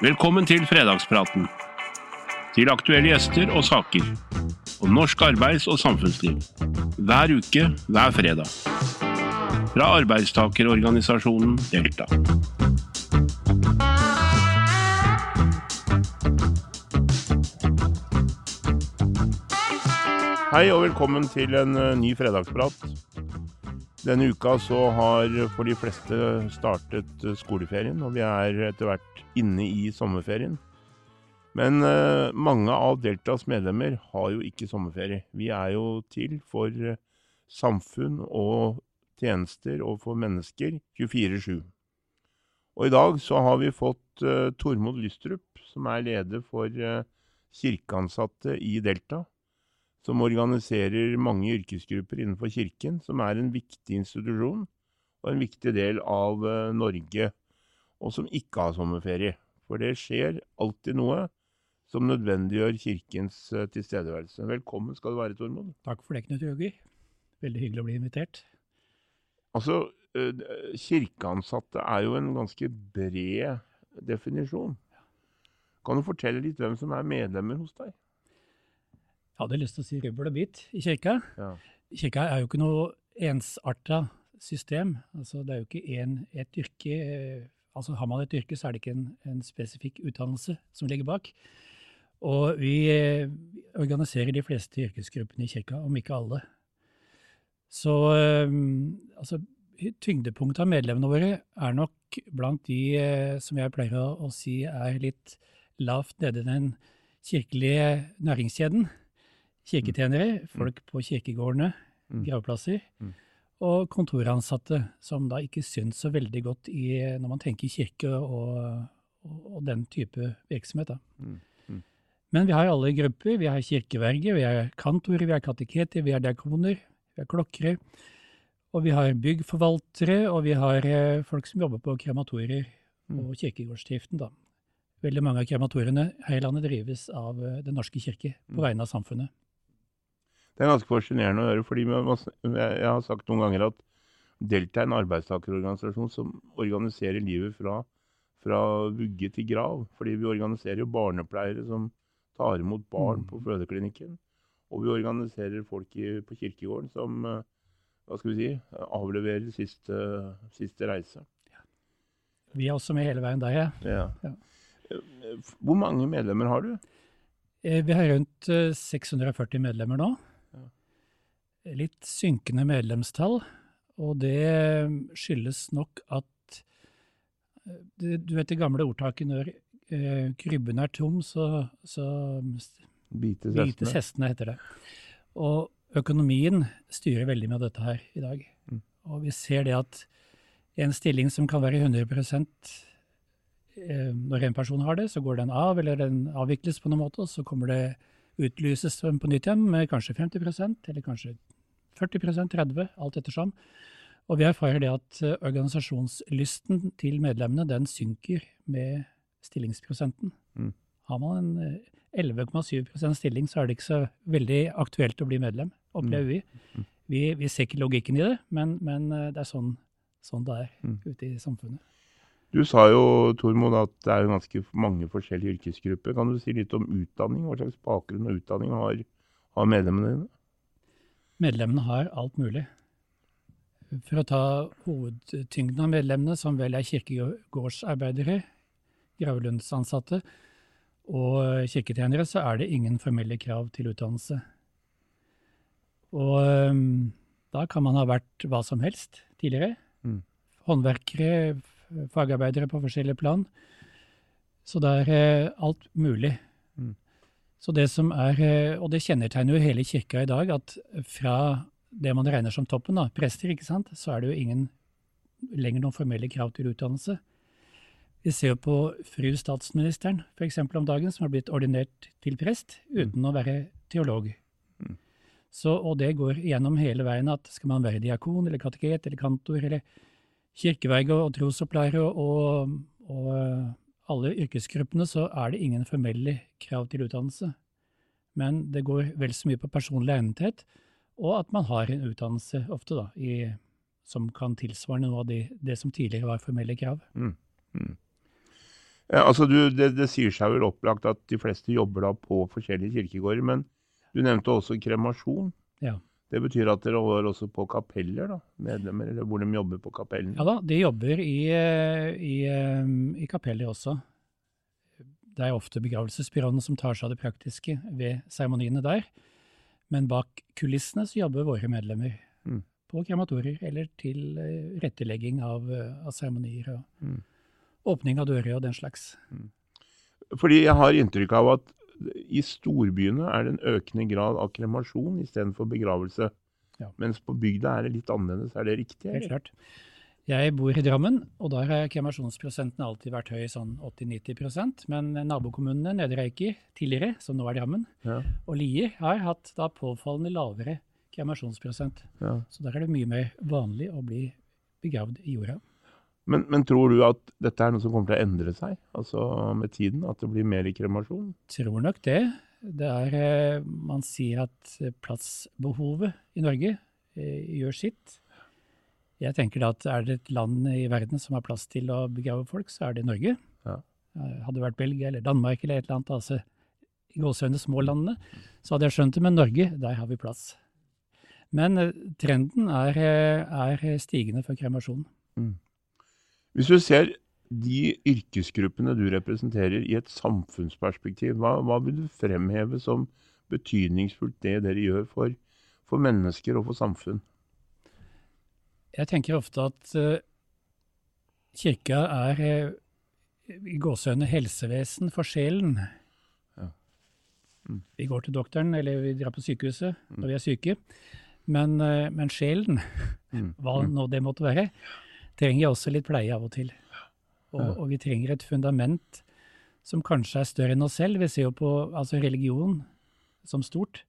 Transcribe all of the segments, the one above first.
Velkommen til fredagspraten. Til aktuelle gjester og saker. Om norsk arbeids- og samfunnsliv. Hver uke, hver fredag. Fra arbeidstakerorganisasjonen Delta. Hei og velkommen til en eh, ny fredagsprat. Denne uka så har for de fleste startet eh, skoleferien, og vi er etter hvert inne i sommerferien. Men eh, mange av Deltas medlemmer har jo ikke sommerferie. Vi er jo til for eh, samfunn og tjenester og for mennesker 24-7. Og i dag så har vi fått eh, Tormod Lystrup, som er leder for eh, kirkeansatte i Delta som organiserer mange yrkesgrupper innenfor kirken, som er en viktig institusjon og en viktig del av eh, Norge, og som ikke har sommerferie. For det skjer alltid noe som nødvendiggjør kirkens eh, tilstedeværelse. Velkommen skal du være, Tormod. Takk for det, Knut Jøger. Veldig hyggelig å bli invitert. Altså, eh, kirkeansatte er jo en ganske bred definisjon. Kan du fortelle litt hvem som er medlemmer hos deg? Jeg hadde lyst til å si rubbel og bit i kirka. Ja. Kirka er jo ikke noe ensarta system. Altså, det er jo ikke en, et yrke eh, altså Har man et yrke, så er det ikke en, en spesifikk utdannelse som ligger bak. Og vi eh, organiserer de fleste yrkesgruppene i kirka, om ikke alle. Så eh, altså, tyngdepunktet av medlemmene våre er nok blant de som jeg pleier å si er litt lavt nede i den kirkelige næringskjeden kirketjenere, folk på kirkegårdene, Mm. gravplasser, Mm. og kontoransatte, som da ikke syns så veldig godt i, når man tenker kirke og, og, den type virksomhet. Da. Mm. Mm. Men vi har alle grupper. Vi har kirkeverger, vi har kantorer, vi har kateketer, vi har diakoner, vi har klokkere. Og vi har byggforvaltere, og vi har eh, folk som jobber på krematorier Mm. og kirkegårdsdriften. da. Veldig mange av krematoriene her i landet drives av eh, Den norske kirke på Mm. vegne av samfunnet. Det er ganske fascinerende å høre, fordi jeg, har sagt noen ganger at Delta er en arbeidstakerorganisasjon som organiserer livet fra, fra vugge til grav. Fordi vi organiserer jo barnepleiere som tar imot barn Mm. på fødeklinikken. Og vi organiserer folk i, på kirkegården som eh, hva skal vi si, avleverer siste, siste reise. Vi er også med hele veien der, ja. Ja. Ja. Eh, Hvor mange medlemmer har du? Eh, Vi har rundt eh, 640 medlemmer nå. Litt synkende medlemstall, og det skyldes nok at eh, Du vet det gamle ordtaket når eh, krybben er tom, så, så Bites bites hestene? hestene, heter det. Og økonomien styrer veldig med dette her i dag. Mm. Og vi ser det at en stilling som kan være 100 eh, Når en person har det, så går den av, eller den avvikles på noen måte, og så kommer det utlyses på nytt igjen med kanskje 50% eller kanskje 40% 30 alt ettersom. Og vi erfarer det at eh, organisasjonslysten til medlemmene den synker med stillingsprosenten. Mm. Har man en eh, 11,7% stilling, så er det ikke så veldig aktuelt å bli medlem, opplever vi. Mm. Vi, vi ser ikke logikken i det, men, men eh, det er sånn, sånn det er Mm. ute i samfunnet. Du sa jo, Tormod, at det er ganske mange forskjellige yrkesgrupper. Kan du si litt om utdanning? Hva slags bakgrunn og utdanning har, har medlemmene dine? Medlemmene har alt mulig. For å ta hovedtyngden av medlemmene, som vel er kirkegårdsarbeidere, gravlundsansatte og kirketjenere, så er det ingen formelle krav til utdannelse. Og øhm, da kan man ha vært hva som helst tidligere. Mm. Håndverkere, fagarbeidere på forskjellige plan. Så det er eh, alt mulig. Mm. Så det som er, eh, og det kjennetegner jo hele kirka i dag, at fra det man regner som toppen, da, prester, ikke sant, så er det jo ingen lenger noen formelle krav til utdannelse. Vi ser jo på fru statsministeren for eksempel om dagen, som har blitt ordinert til prest uten å være teolog. Mm. Så, og det går gjennom hele veien at skal man være diakon eller kateket eller kantor eller kirkeverge og trosopplærer og, og, og alle yrkesgruppene, så er det ingen formelle krav til utdannelse. Men det går vel så mye på personlig egnethet, og at man har en utdannelse ofte, da, i, som kan tilsvare noe av det, det som tidligere var formelle krav. Mm. Mm. Ja, altså du, det, det, sier seg vel opplagt at de fleste jobber da på forskjellige kirkegårder, men du nevnte også kremasjon. Ja. Det betyr at dere holder også på kapeller, da? Medlemmer, eller hvor de jobber på kapellen? Ja da, de jobber i, i, i kapeller også. Det er ofte begravelsesbyråene som tar seg av det praktiske ved seremoniene der. Men bak kulissene så jobber våre medlemmer mm. på krematorier eller til rettelegging av, av seremonier og mm. åpning av dører og den slags. Mm. Fordi jeg har inntrykk av at i storbyene er det en økende grad av kremasjon istedenfor begravelse. Ja. Mens på bygda er det litt annerledes. Er det riktig? Helt klart. Jeg bor i Drammen, og der har kremasjonsprosenten alltid vært høy, sånn 80-90% Men nabokommunene Nedre Eiker tidligere, som nå er Drammen, ja. og Lier har hatt da påfallende lavere kremasjonsprosent. Ja. Så der er det mye mer vanlig å bli begravd i jorda. Men, men, tror du at dette er noe som kommer til å endre seg altså med tiden? At det blir mer kremasjon? Tror nok det. Det er, eh, Man sier at plassbehovet i Norge eh, gjør sitt. Jeg tenker da at er det et land i verden som har plass til å begrave folk, så er det Norge. Ja. Eh, hadde det vært Belgia eller Danmark eller et eller annet, altså i gåsehøyne små landene, så hadde jeg skjønt det. Men Norge, der har vi plass. Men trenden er, er stigende for kremasjon. Mm. Hvis du ser de yrkesgruppene du representerer i et samfunnsperspektiv, hva, hva vil du fremheve som betydningsfullt det dere gjør for, for mennesker og for samfunn? Jeg tenker ofte at uh, kirka er uh, i gåsehøyne helsevesen for sjelen. Ja. Mm. Vi går til doktoren, eller vi drar på sykehuset mm. når vi er syke. Men, uh, men sjelen, mm. hva mm. nå det måtte være, trenger også litt pleie av og til. Og, og, vi trenger et fundament som kanskje er større enn oss selv. Vi ser jo på altså religion som stort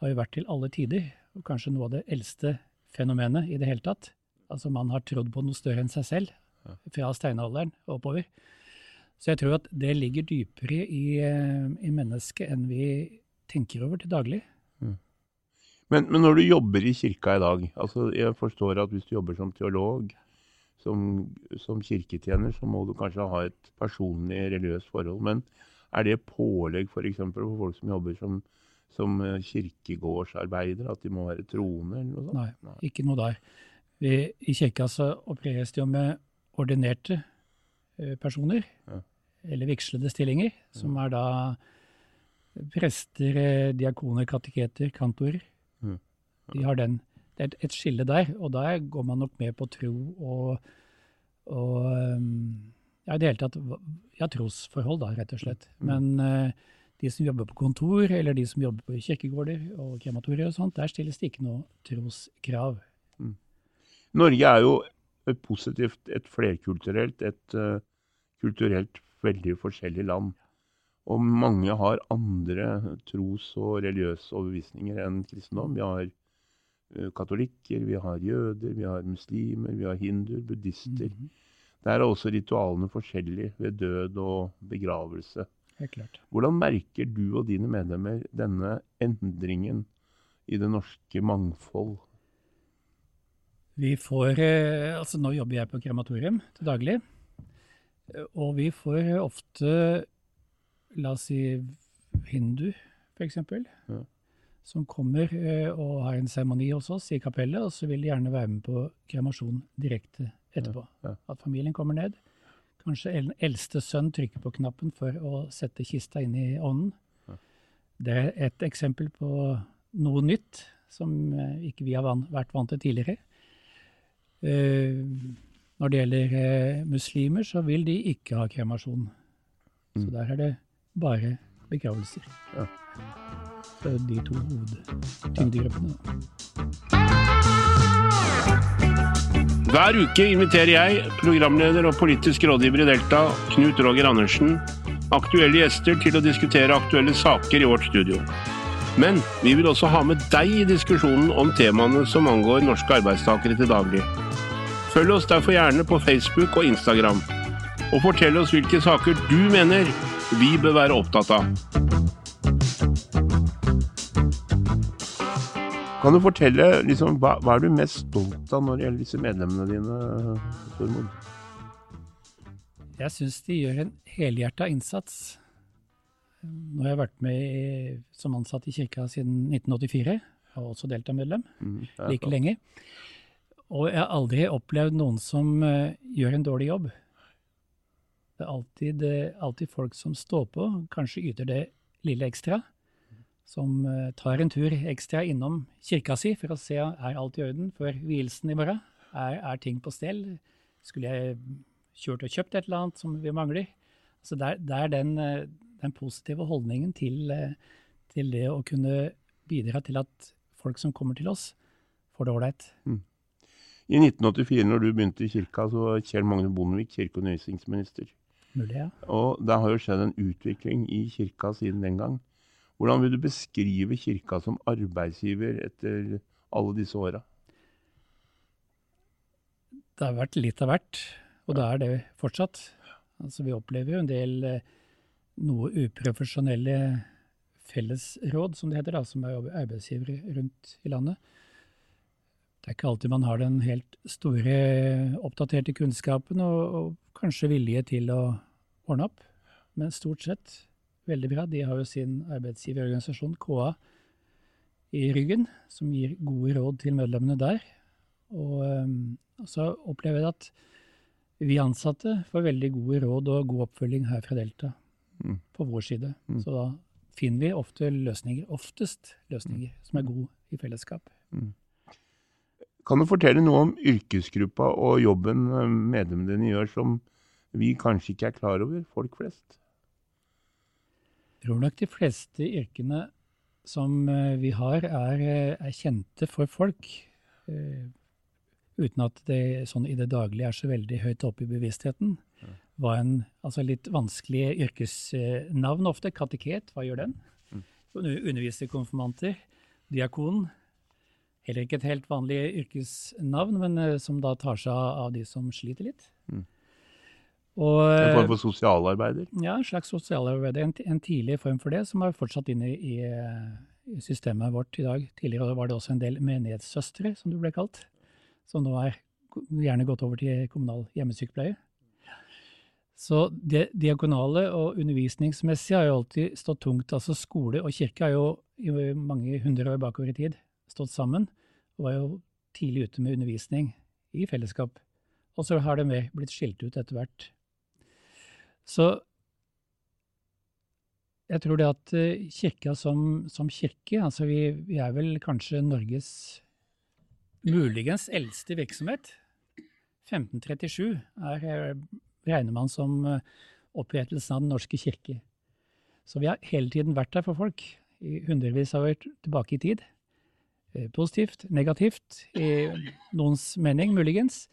har jo vært til alle tider, og kanskje noe av det eldste fenomenet i det hele tatt. Altså man har trodd på noe større enn seg selv, fra steinalderen og oppover. Så jeg tror at det ligger dypere i, eh, i mennesket enn vi tenker over til daglig. Mm. Men, men, når du jobber i kirka i dag, altså jeg forstår at hvis du jobber som teolog, som, som, kirketjener så må du kanskje ha et personlig religiøst forhold. Men er det pålegg f.eks. For, for folk som jobber som, som kirkegårdsarbeidere, kirkegårdsarbeider, at de må være troende? eller noe sånt? Nei, Nei. ikke noe der. Vi, I kirka så opereres det jo med ordinerte eh, personer, ja. eller vigslede stillinger, som er da prester, eh, diakoner, kateketer, kantorer. Ja. De har den det er et skille der, og der går man nok med på tro og, og um, ja, i det hele tatt ja, trosforhold, da, rett og slett. Mm. Men uh, de som jobber på kontor, eller de som jobber på kirkegårder og krematorier og sånt, der stilles det ikke noe troskrav. Mm. Norge er jo et positivt, et flerkulturelt, et uh, kulturelt veldig forskjellig land. Og mange har andre tros- og religiøse overbevisninger enn kristendom. Vi har Eh, katolikker, vi har jøder, vi har muslimer, vi har hinduer, buddhister. Mm -hmm. Der er også ritualene forskjellige ved død og begravelse. Helt klart. Hvordan merker du og dine medlemmer denne endringen i det norske mangfold? Vi får, eh, altså Nå jobber jeg på krematorium til daglig. Og vi får ofte, la oss si hindu, f.eks. Ja som kommer eh, og har en seremoni hos oss i kapellet, og så vil de gjerne være med på kremasjon direkte etterpå. Ja, ja. At familien kommer ned. Kanskje el eldste sønn trykker på knappen for å sette kista inn i ånden. Ja. Det er et eksempel på noe nytt som eh, ikke vi har vært vant til tidligere. Uh, når det gjelder muslimer, så vil de ikke ha kremasjon. Mm. Så der er det bare begravelser. Ja de to hovedtyngdegruppene. Hver uke inviterer jeg, programleder og politisk rådgiver i Delta, Knut Roger Andersen, aktuelle gjester til å diskutere aktuelle saker i vårt studio. Men vi vil også ha med deg i diskusjonen om temaene som angår norske arbeidstakere til daglig. Følg oss derfor gjerne på Facebook og Instagram, og fortell oss hvilke saker du mener vi bør være opptatt av. Kan du fortelle liksom, hva, hva, er du mest stolt av når det gjelder disse medlemmene dine, Tormod? Jeg syns de gjør en helhjerta innsats. Nå har jeg vært med i, som ansatt i kirka siden 1984, og også deltamermedlem Mm, like klart. lenge. Og jeg har aldri opplevd noen som uh, gjør en dårlig jobb. Det er alltid, uh, alltid folk som står på, kanskje yter det lille ekstra. Som eh, tar en tur ekstra innom kirka si for å se er alt i orden før vielsen i morgen. Er, er ting på stell? Skulle jeg kjørt og kjøpt et eller annet som vi mangler? Så det er, det er den, eh, den positive holdningen til, eh, til det å kunne bidra til at folk som kommer til oss, får det ålreit. I 1984, når du begynte i kirka, så var Kjell Magne Bondevik kirke- og undervisningsminister. Mulig, ja. Og det har jo skjedd en utvikling i kirka siden den gang. Hvordan vil du beskrive kirka som arbeidsgiver etter alle disse åra? Det har vært litt av hvert, og det er det fortsatt. Altså, vi opplever jo en del eh, noe uprofesjonelle fellesråd, som det heter, da, som er arbeidsgivere rundt i landet. Det er ikke alltid man har den helt store, oppdaterte kunnskapen og, og kanskje vilje til å ordne opp, men stort sett veldig bra. De har jo sin arbeidsgiverorganisasjon, KA, i ryggen, som gir gode råd til medlemmene der. Og um, så opplever jeg at vi ansatte får veldig gode råd og god oppfølging her fra Delta Mm. på vår side. Mm. Så da finner vi ofte løsninger, oftest løsninger, som er gode i fellesskap. Kan du fortelle noe om yrkesgruppa og jobben eh, medlemmene dine gjør som vi kanskje ikke er klar over, folk flest? Tror nok de fleste yrkene som eh, vi har, er, eh, er kjente for folk. eh, Uten at det sånn i det daglige er så veldig høyt oppe i bevisstheten. Hva en altså litt vanskelige yrkesnavn ofte. Kateket, hva gjør den? Mm. Underviser konfirmanter. Diakon. Heller ikke et helt vanlig yrkesnavn, men som da tar seg av de som sliter litt. Mm. Og, En form eh, for sosialarbeider? ja, en slags sosialarbeider. En, en tidlig form for det, som er fortsatt inne i, i systemet vårt i dag. Tidligere var det også en del menighetssøstre, som du ble kalt, som nå er gjerne gått over til kommunal hjemmesykepleie. Så det diakonale og undervisningsmessig har jo alltid stått tungt. Altså skole og kirke har jo i mange hundre år bakover i tid stått sammen, og var jo tidlig ute med undervisning i fellesskap. Og så har det mer blitt skilt ut etter hvert. Så jeg tror det at eh, kirka som, som kirke, altså vi, vi er vel kanskje Norges muligens eldste virksomhet. 1537 er, eh, regner man som eh, opprettelsen av Den norske kirke. Så vi har hele tiden vært der for folk, i hundrevis av år tilbake i tid. Positivt, negativt, i noens mening muligens.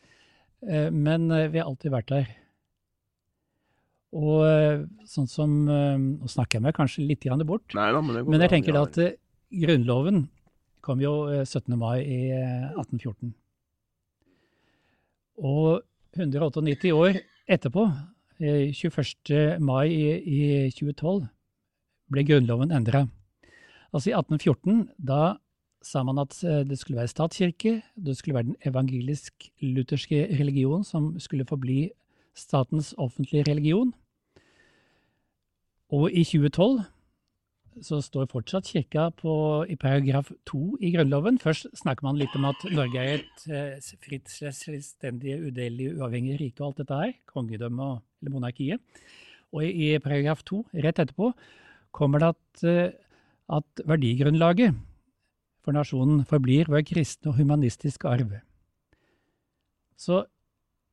Men vi har alltid vært der. Og eh, sånn som eh, Nå snakker jeg meg kanskje litt grann bort, Nei da, men men jeg tenker da at eh, Grunnloven kom jo eh, 17. mai i eh, 1814. Og 198 år etterpå, eh, 21. mai i, i 2012, ble Grunnloven endra. Altså i 1814, da sa man at det skulle være statskirke, det skulle være den evangelisk-lutherske religion som skulle forbli statens offentlige religion. Og i 2012 så står fortsatt kirka på, i paragraf 2 i Grunnloven. Først snakker man litt om at Norge er et eh, fritt, selvstendig, udelelig, uavhengig rike og alt dette her. Kongedømme og eller monarkiet. Og i, i paragraf 2, rett etterpå, kommer det at, eh, at verdigrunnlaget for nasjonen forblir vår kristne og humanistiske arv. Så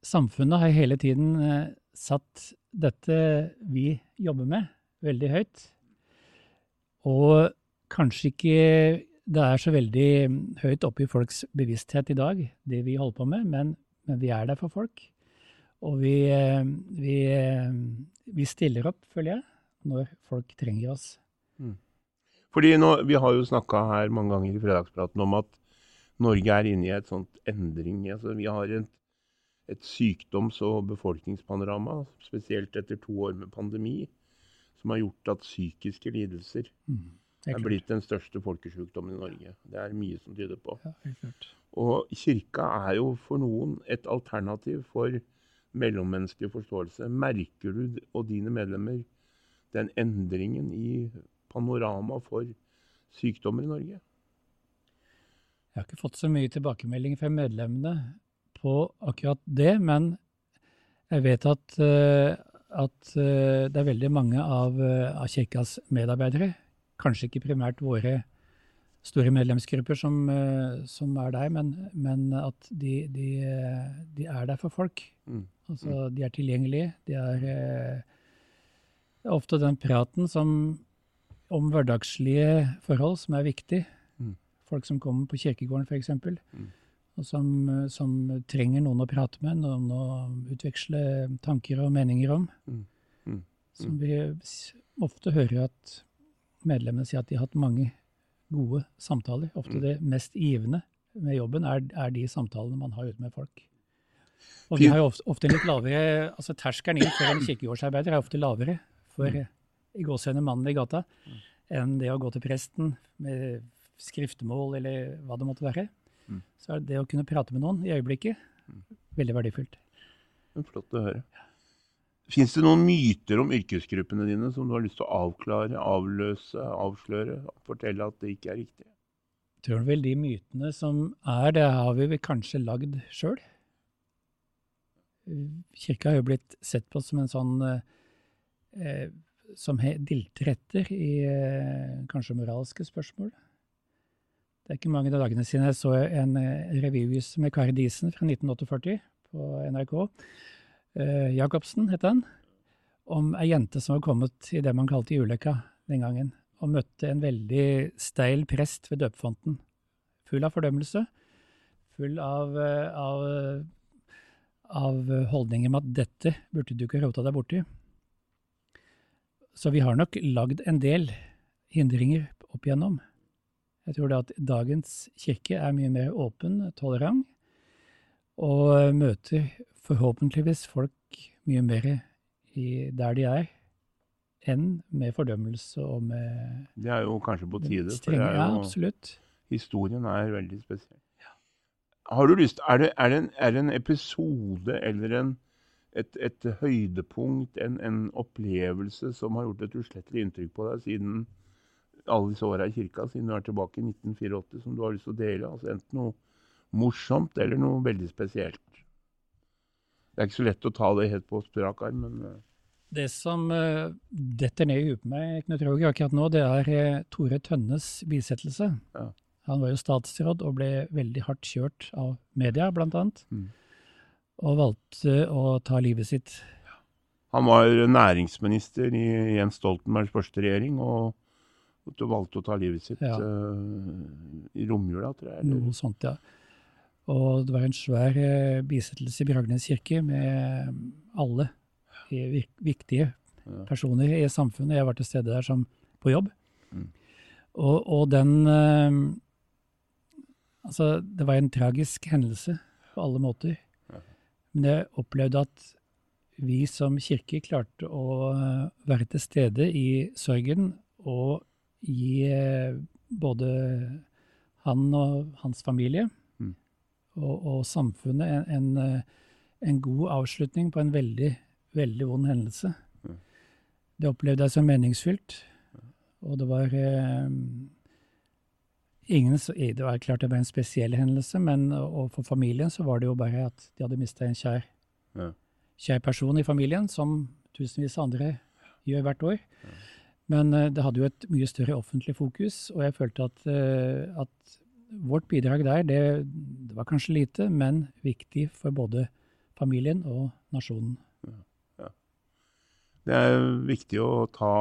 samfunnet har hele tiden eh, satt dette vi jobber med, veldig høyt. Og kanskje ikke det er så veldig mm, høyt oppe i folks bevissthet i dag, det vi holder på med, men, men vi er der for folk. Og vi, eh, vi, eh, vi stiller opp, føler jeg, når folk trenger oss. Fordi nå, Vi har jo snakka her mange ganger i fredagspraten om at Norge er inne i et sånt endring. Altså, vi har et, et sykdoms- og befolkningspanorama, spesielt etter to år med pandemi, som har gjort at psykiske lidelser mm, er blitt den største folkesjukdommen i Norge. Det er mye som tyder på. Ja. Og kirka er jo for noen et alternativ for mellommenneskelig forståelse. Merker du og dine medlemmer den endringen i panorama for sykdommer i Norge? Jeg har ikke fått så mye tilbakemelding fra medlemmene på akkurat det, men jeg vet at, eh, at eh, det er veldig mange av, eh, av kirkas medarbeidere, kanskje ikke primært våre store medlemsgrupper som, som er der, men, men at de, de, de, er der for folk. Mm. Altså, de er tilgjengelige. De er, er ofte den praten som, om hverdagslige forhold som er viktig. Mm. Folk som kommer på kirkegården, f.eks. Mm og som, eh, som, trenger noen å prate med, noen å utveksle tanker og meninger om. Mm. Mm. Som vi ofte hører at medlemmene sier at de har hatt mange gode samtaler. Ofte mm. det mest givende med jobben er, er, de samtalene man har ute med folk. Og vi har jo ofte, ofte litt lavere, altså Terskelen inn for en kirkegårdsarbeider er ofte lavere for mm. i gåsehudene mannen i gata mm. enn det å gå til presten med skriftemål eller hva det måtte være. Mm. Så er det å kunne prate med noen i øyeblikket mm. veldig verdifullt. Flott å høre. Fins det noen myter om yrkesgruppene dine som du har lyst til å avklare, avløse, avsløre? Fortelle at det ikke er riktig? Jeg tror vel de mytene som er, det har vi vel kanskje lagd sjøl. Kirka har jo blitt sett på som en sånn eh, som dilter etter i eh, kanskje moralske spørsmål. Det er ikke mange dagene siden jeg så en eh, revyvis med Kari Diesen fra 1948 på NRK. Uh, Jacobsen het han. Om ei jente som var kommet i det man kalte julekka den gangen, og møtte en veldig steil prest ved døpefonten. Full av fordømmelse. Full av, eh, av, av holdninger med at dette burde du ikke rota deg borti. Så vi har nok lagd en del hindringer opp igjennom. Jeg tror det at dagens kirke er mye mer åpen, tolerant, og møter forhåpentligvis folk mye mer i, der de er, enn med fordømmelse og med Det er jo kanskje på tide, strenge, for ja, absolutt. historien er veldig spesiell. Ja. Har du lyst, er det, er det, en, er det en, episode eller en, et, et, høydepunkt, en, en opplevelse som har gjort et uslettelig inntrykk på deg siden alle disse åra i kirka, siden du er tilbake i 1984, som du har lyst til å dele? Altså Enten noe morsomt eller noe veldig spesielt. Det er ikke så lett å ta det helt på strak arm, men uh... Det som uh, detter ned i huet på meg Knut Roger, akkurat nå, det er uh, Tore Tønnes bisettelse. Ja. Han var jo statsråd og ble veldig hardt kjørt av media, blant annet. Mm. Og valgte å ta livet sitt. Han var næringsminister i Jens Stoltenbergs første regjering. og du valgte å ta livet sitt ja. uh, i romjula, tror jeg. Eller? Noe sånt, ja. Og det var en svær uh, bisettelse i Bragnes kirke med alle viktige ja. personer i samfunnet. Jeg var til stede der som på jobb. Mm. Og, og, den uh, Altså, det var en tragisk hendelse på alle måter. Ja. Men jeg opplevde at vi som kirke klarte å være til stede i sorgen og gi eh, både han og hans familie mm. og, og, samfunnet en, en, eh, en, god avslutning på en veldig, veldig vond hendelse. Mm. Det opplevde jeg som meningsfylt, og det var eh, ingen, Det var klart det var en spesiell hendelse, men for familien så var det jo bare at de hadde mista en kjær, ja. kjær person i familien, som tusenvis andre gjør hvert år. Ja. Men eh, det hadde jo et mye større offentlig fokus, og jeg følte at, eh, at vårt bidrag der, det, det, var kanskje lite, men viktig for både familien og nasjonen. Ja, ja. Det er viktig å ta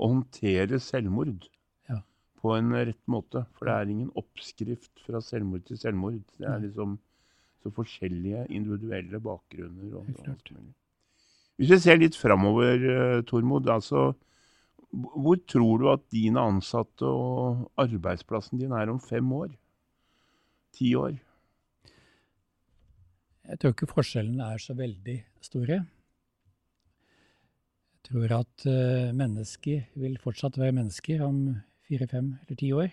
og håndtere selvmord ja. på en rett måte. For det er ingen oppskrift fra selvmord til selvmord. Det er liksom så forskjellige individuelle bakgrunner. Og, og Hvis vi ser litt framover, eh, Tormod. altså hvor tror du at dine ansatte og arbeidsplassen din er om fem år? Ti år? Jeg tror ikke forskjellene er så veldig store. Jeg tror at uh, mennesker vil fortsatt være mennesker om fire, fem eller ti år.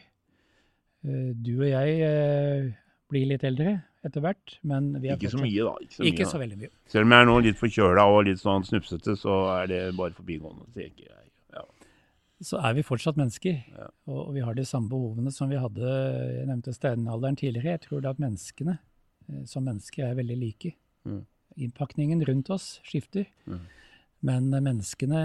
Uh, du og jeg uh, blir litt eldre, etter hvert. Men vi er Ikke så mye, da. Ikke så, Ikke mye, så veldig mye. Selv om jeg er nå litt forkjøla og litt sånn snufsete, så er det bare forbigående. Ikke jeg. Ja. Så er vi fortsatt mennesker, Ja. og, vi har de samme behovene som vi hadde Jeg nevnte steinalderen tidligere. Jeg tror da at menneskene eh, som mennesker er veldig like. Mm. Innpakningen rundt oss skifter, Mm. men menneskene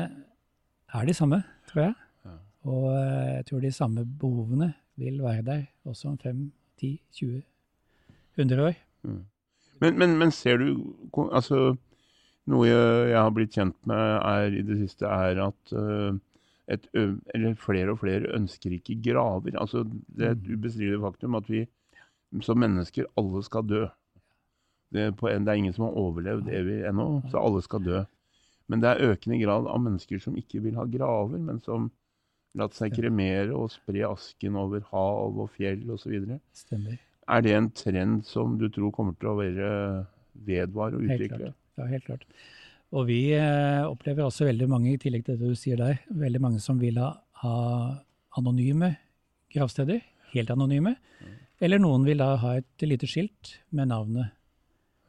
er de samme, tror jeg. Ja. Og eh, jeg tror de samme behovene vil være der også om 5, 10, 20, 100 år. Mm. Men, men, men ser du Altså, noe jeg, jeg har blitt kjent med er, i det siste, er at øh, et, eller flere og flere ønsker ikke graver. Altså, det er et ubestridelig faktum at vi som mennesker alle skal dø. Det er, på en, det er ingen som har overlevd evig ennå, så alle skal dø. Men det er økende grad av mennesker som ikke vil ha graver, men som latt seg kremere og spre asken over hav og fjell osv. Er det en trend som du tror kommer til å være vedvare og Helt utvikle? klart. Ja, helt klart. Og vi eh, opplever også veldig mange, i tillegg til det du sier der, veldig mange som vil ha, ha anonyme gravsteder. Helt anonyme. Mm. Eller noen vil da ha et lite skilt med navnet.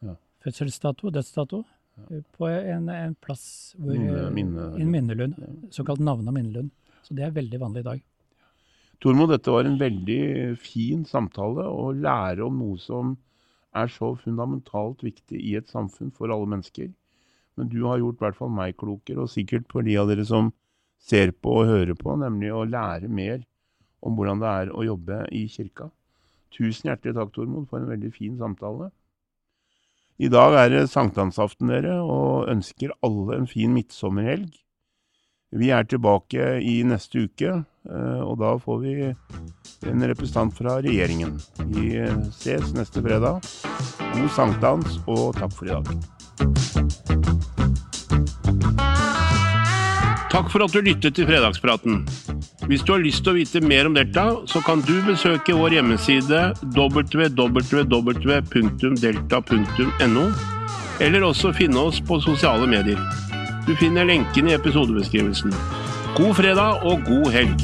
Ja. Fødselsdato, dødsdato. Ja. På en, en plass hvor Minne- eh, minne- En minnelund. Såkalt navne- og minnelund. Så det er veldig vanlig i dag. Tormod, dette var en veldig fin samtale å lære om noe som er så fundamentalt viktig i et samfunn for alle mennesker. Men du har gjort i hvert fall meg klokere, og sikkert for de av dere som ser på og hører på, nemlig å lære mer om hvordan det er å jobbe i kirka. Tusen hjertelig takk, Tormod, for en veldig fin samtale. I dag er det sankthansaften, dere, og ønsker alle en fin midtsommerhelg. Vi er tilbake i neste uke, eh, og da får vi en representant fra regjeringen. Vi ses neste fredag. God sankthans, og takk for i dag. Takk for at du lyttet til Fredagspraten. Hvis du har lyst til å vite mer om Delta, så kan du besøke vår hjemmeside www.delta.no, eller også finne oss på sosiale medier. Du finner lenken i episodebeskrivelsen. God fredag og god helg!